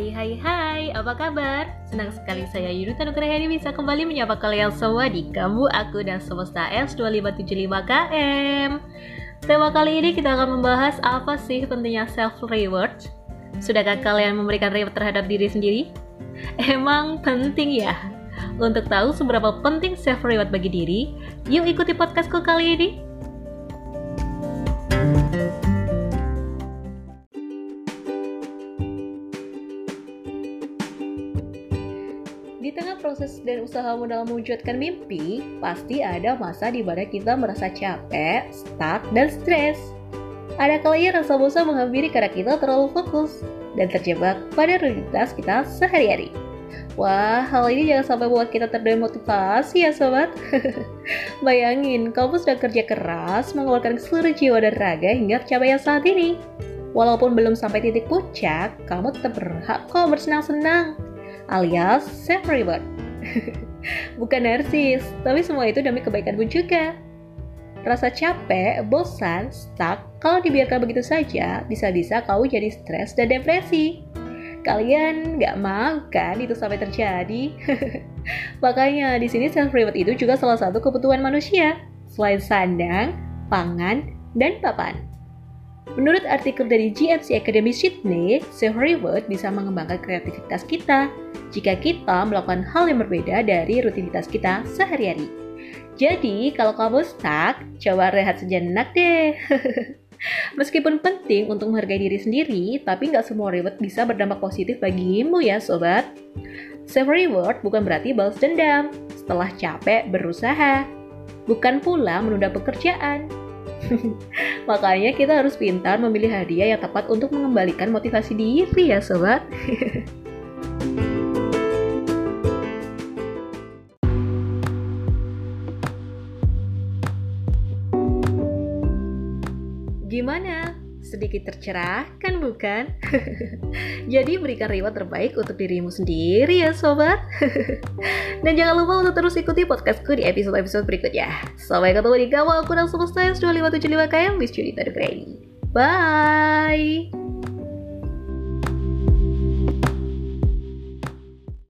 Hai hai hai, apa kabar? Senang sekali saya Yunuta Nugrahani bisa kembali menyapa kalian semua di Kamu, Aku, dan Semesta S2575KM Tema kali ini kita akan membahas apa sih pentingnya self-reward Sudahkah kalian memberikan reward terhadap diri sendiri? Emang penting ya? Untuk tahu seberapa penting self-reward bagi diri, yuk ikuti podcastku kali ini Di tengah proses dan usahamu dalam mewujudkan mimpi, pasti ada masa di mana kita merasa capek, stuck, dan stres. Ada kalanya rasa bosan menghampiri karena kita terlalu fokus dan terjebak pada rutinitas kita sehari-hari. Wah, hal ini jangan sampai buat kita terdemotivasi ya sobat. Bayangin, kamu sudah kerja keras, mengeluarkan seluruh jiwa dan raga hingga tercapai saat ini. Walaupun belum sampai titik puncak, kamu tetap berhak kok bersenang-senang alias self reward. Bukan narsis, tapi semua itu demi kebaikanmu juga. Rasa capek, bosan, stuck, kalau dibiarkan begitu saja, bisa-bisa kau jadi stres dan depresi. Kalian nggak mau kan itu sampai terjadi? Makanya di sini self reward itu juga salah satu kebutuhan manusia, selain sandang, pangan, dan papan. Menurut artikel dari GMC Academy Sydney, self-reward bisa mengembangkan kreativitas kita jika kita melakukan hal yang berbeda dari rutinitas kita sehari-hari. Jadi, kalau kamu stuck, coba rehat sejenak deh. Meskipun penting untuk menghargai diri sendiri, tapi nggak semua reward bisa berdampak positif bagimu ya sobat. Self-reward bukan berarti balas dendam setelah capek berusaha. Bukan pula menunda pekerjaan, Makanya kita harus pintar memilih hadiah yang tepat untuk mengembalikan motivasi diri ya sobat. Gimana? sedikit tercerahkan bukan? Jadi berikan reward terbaik untuk dirimu sendiri ya sobat. Dan jangan lupa untuk terus ikuti podcastku di episode-episode berikutnya. Sampai ketemu di kawal aku dan semesta 2575 KM with Junita The Bye!